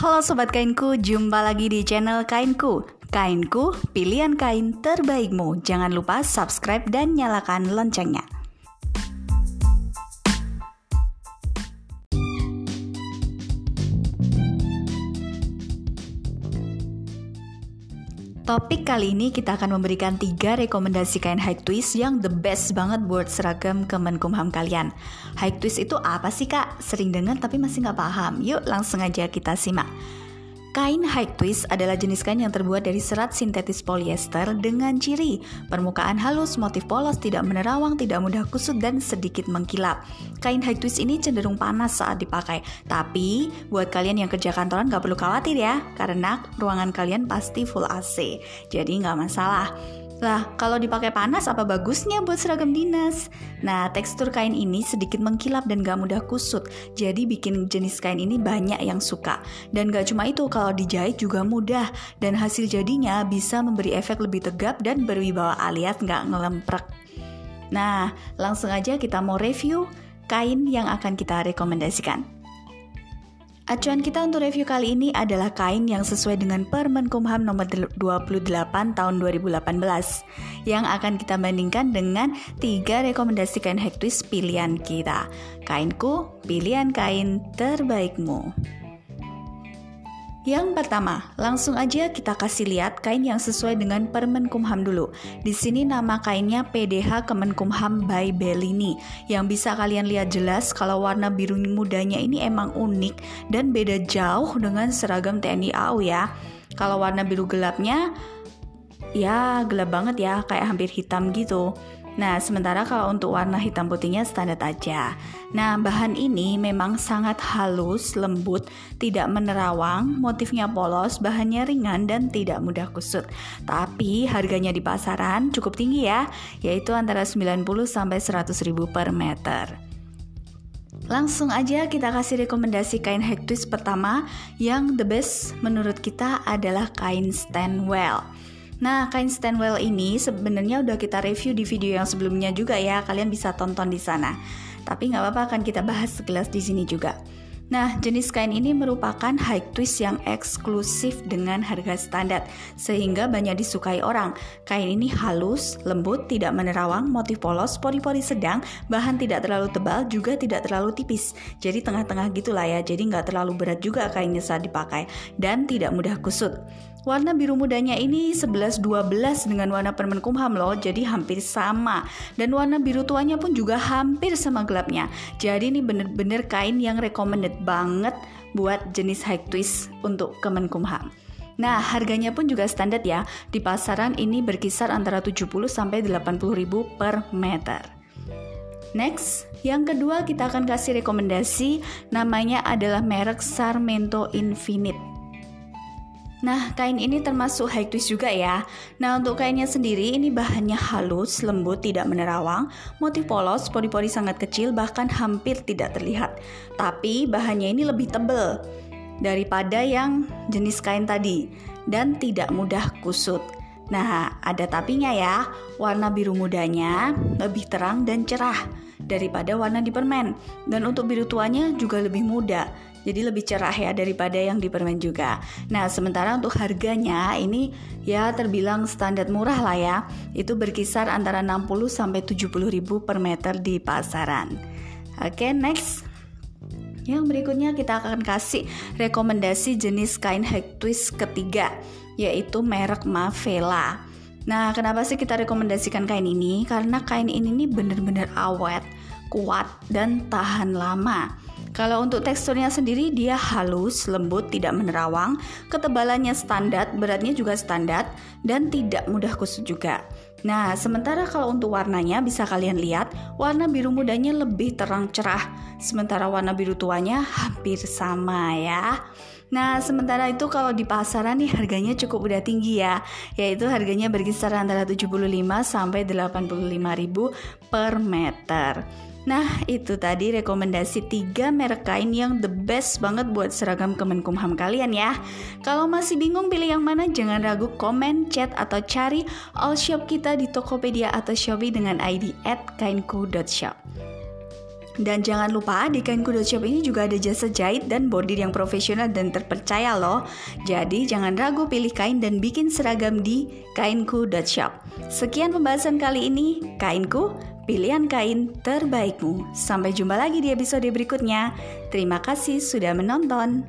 Halo Sobat Kainku, jumpa lagi di channel Kainku. Kainku, pilihan kain terbaikmu. Jangan lupa subscribe dan nyalakan loncengnya Topik kali ini kita akan memberikan tiga rekomendasi kain high twist yang the best banget buat seragam Kemenkumham kalian. High twist itu apa sih kak? Sering dengar tapi masih nggak paham. Yuk langsung aja kita simak. Kain high twist adalah jenis kain yang terbuat dari serat sintetis polyester dengan ciri permukaan halus, motif polos, tidak menerawang, tidak mudah kusut, dan sedikit mengkilap. Kain high twist ini cenderung panas saat dipakai, tapi buat kalian yang kerja kantoran gak perlu khawatir ya, karena ruangan kalian pasti full AC, jadi nggak masalah. Lah, kalau dipakai panas apa bagusnya buat seragam dinas? Nah, tekstur kain ini sedikit mengkilap dan gak mudah kusut, jadi bikin jenis kain ini banyak yang suka. Dan gak cuma itu, kalau dijahit juga mudah, dan hasil jadinya bisa memberi efek lebih tegap dan berwibawa alias gak ngelemprek. Nah, langsung aja kita mau review kain yang akan kita rekomendasikan. Acuan kita untuk review kali ini adalah kain yang sesuai dengan Permenkumham nomor 28 tahun 2018 yang akan kita bandingkan dengan tiga rekomendasi kain hektis pilihan kita. Kainku, pilihan kain terbaikmu. Yang pertama, langsung aja kita kasih lihat kain yang sesuai dengan Permenkumham dulu. Di sini nama kainnya PDH Kemenkumham by Bellini. Yang bisa kalian lihat jelas kalau warna biru mudanya ini emang unik dan beda jauh dengan seragam TNI AU ya. Kalau warna biru gelapnya ya gelap banget ya, kayak hampir hitam gitu. Nah, sementara kalau untuk warna hitam putihnya standar aja. Nah, bahan ini memang sangat halus, lembut, tidak menerawang, motifnya polos, bahannya ringan dan tidak mudah kusut. Tapi harganya di pasaran cukup tinggi ya, yaitu antara 90 sampai 100 ribu per meter. Langsung aja kita kasih rekomendasi kain head twist pertama yang the best menurut kita adalah kain Stanwell. Nah, kain Stanwell ini sebenarnya udah kita review di video yang sebelumnya juga ya. Kalian bisa tonton di sana. Tapi nggak apa-apa akan kita bahas sekilas di sini juga. Nah, jenis kain ini merupakan high twist yang eksklusif dengan harga standar, sehingga banyak disukai orang. Kain ini halus, lembut, tidak menerawang, motif polos, pori-pori sedang, bahan tidak terlalu tebal, juga tidak terlalu tipis. Jadi tengah-tengah gitulah ya, jadi nggak terlalu berat juga kainnya saat dipakai, dan tidak mudah kusut. Warna biru mudanya ini 11-12 dengan warna permen kumham loh, jadi hampir sama. Dan warna biru tuanya pun juga hampir sama gelapnya. Jadi ini bener-bener kain yang recommended banget buat jenis high twist untuk Kemenkumham. Nah, harganya pun juga standar ya. Di pasaran ini berkisar antara 70 sampai 80 ribu per meter. Next, yang kedua kita akan kasih rekomendasi namanya adalah merek Sarmento Infinite. Nah, kain ini termasuk high twist juga ya. Nah, untuk kainnya sendiri ini bahannya halus, lembut, tidak menerawang, motif polos, pori-pori sangat kecil, bahkan hampir tidak terlihat. Tapi bahannya ini lebih tebal daripada yang jenis kain tadi dan tidak mudah kusut. Nah, ada tapinya ya. Warna biru mudanya lebih terang dan cerah daripada warna di permen. Dan untuk biru tuanya juga lebih muda jadi lebih cerah ya daripada yang di permen juga. Nah, sementara untuk harganya ini ya terbilang standar murah lah ya. Itu berkisar antara 60 sampai 70 ribu per meter di pasaran. Oke, okay, next. Yang berikutnya kita akan kasih rekomendasi jenis kain high twist ketiga, yaitu merek Mavela. Nah, kenapa sih kita rekomendasikan kain ini? Karena kain ini nih bener-bener awet, kuat, dan tahan lama. Kalau untuk teksturnya sendiri dia halus, lembut, tidak menerawang, ketebalannya standar, beratnya juga standar, dan tidak mudah kusut juga. Nah, sementara kalau untuk warnanya bisa kalian lihat, warna biru mudanya lebih terang cerah, sementara warna biru tuanya hampir sama ya. Nah, sementara itu kalau di pasaran nih harganya cukup udah tinggi ya, yaitu harganya berkisar antara 75 sampai 85 ribu per meter. Nah, itu tadi rekomendasi tiga merek kain yang the best banget buat seragam Kemenkumham kalian ya. Kalau masih bingung pilih yang mana, jangan ragu komen, chat, atau cari all shop kita di Tokopedia atau Shopee dengan ID at kainku.shop. Dan jangan lupa di kainku.shop ini juga ada jasa jahit dan bordir yang profesional dan terpercaya loh. Jadi jangan ragu pilih kain dan bikin seragam di kainku.shop. Sekian pembahasan kali ini. Kainku, pilihan kain terbaikmu. Sampai jumpa lagi di episode berikutnya. Terima kasih sudah menonton.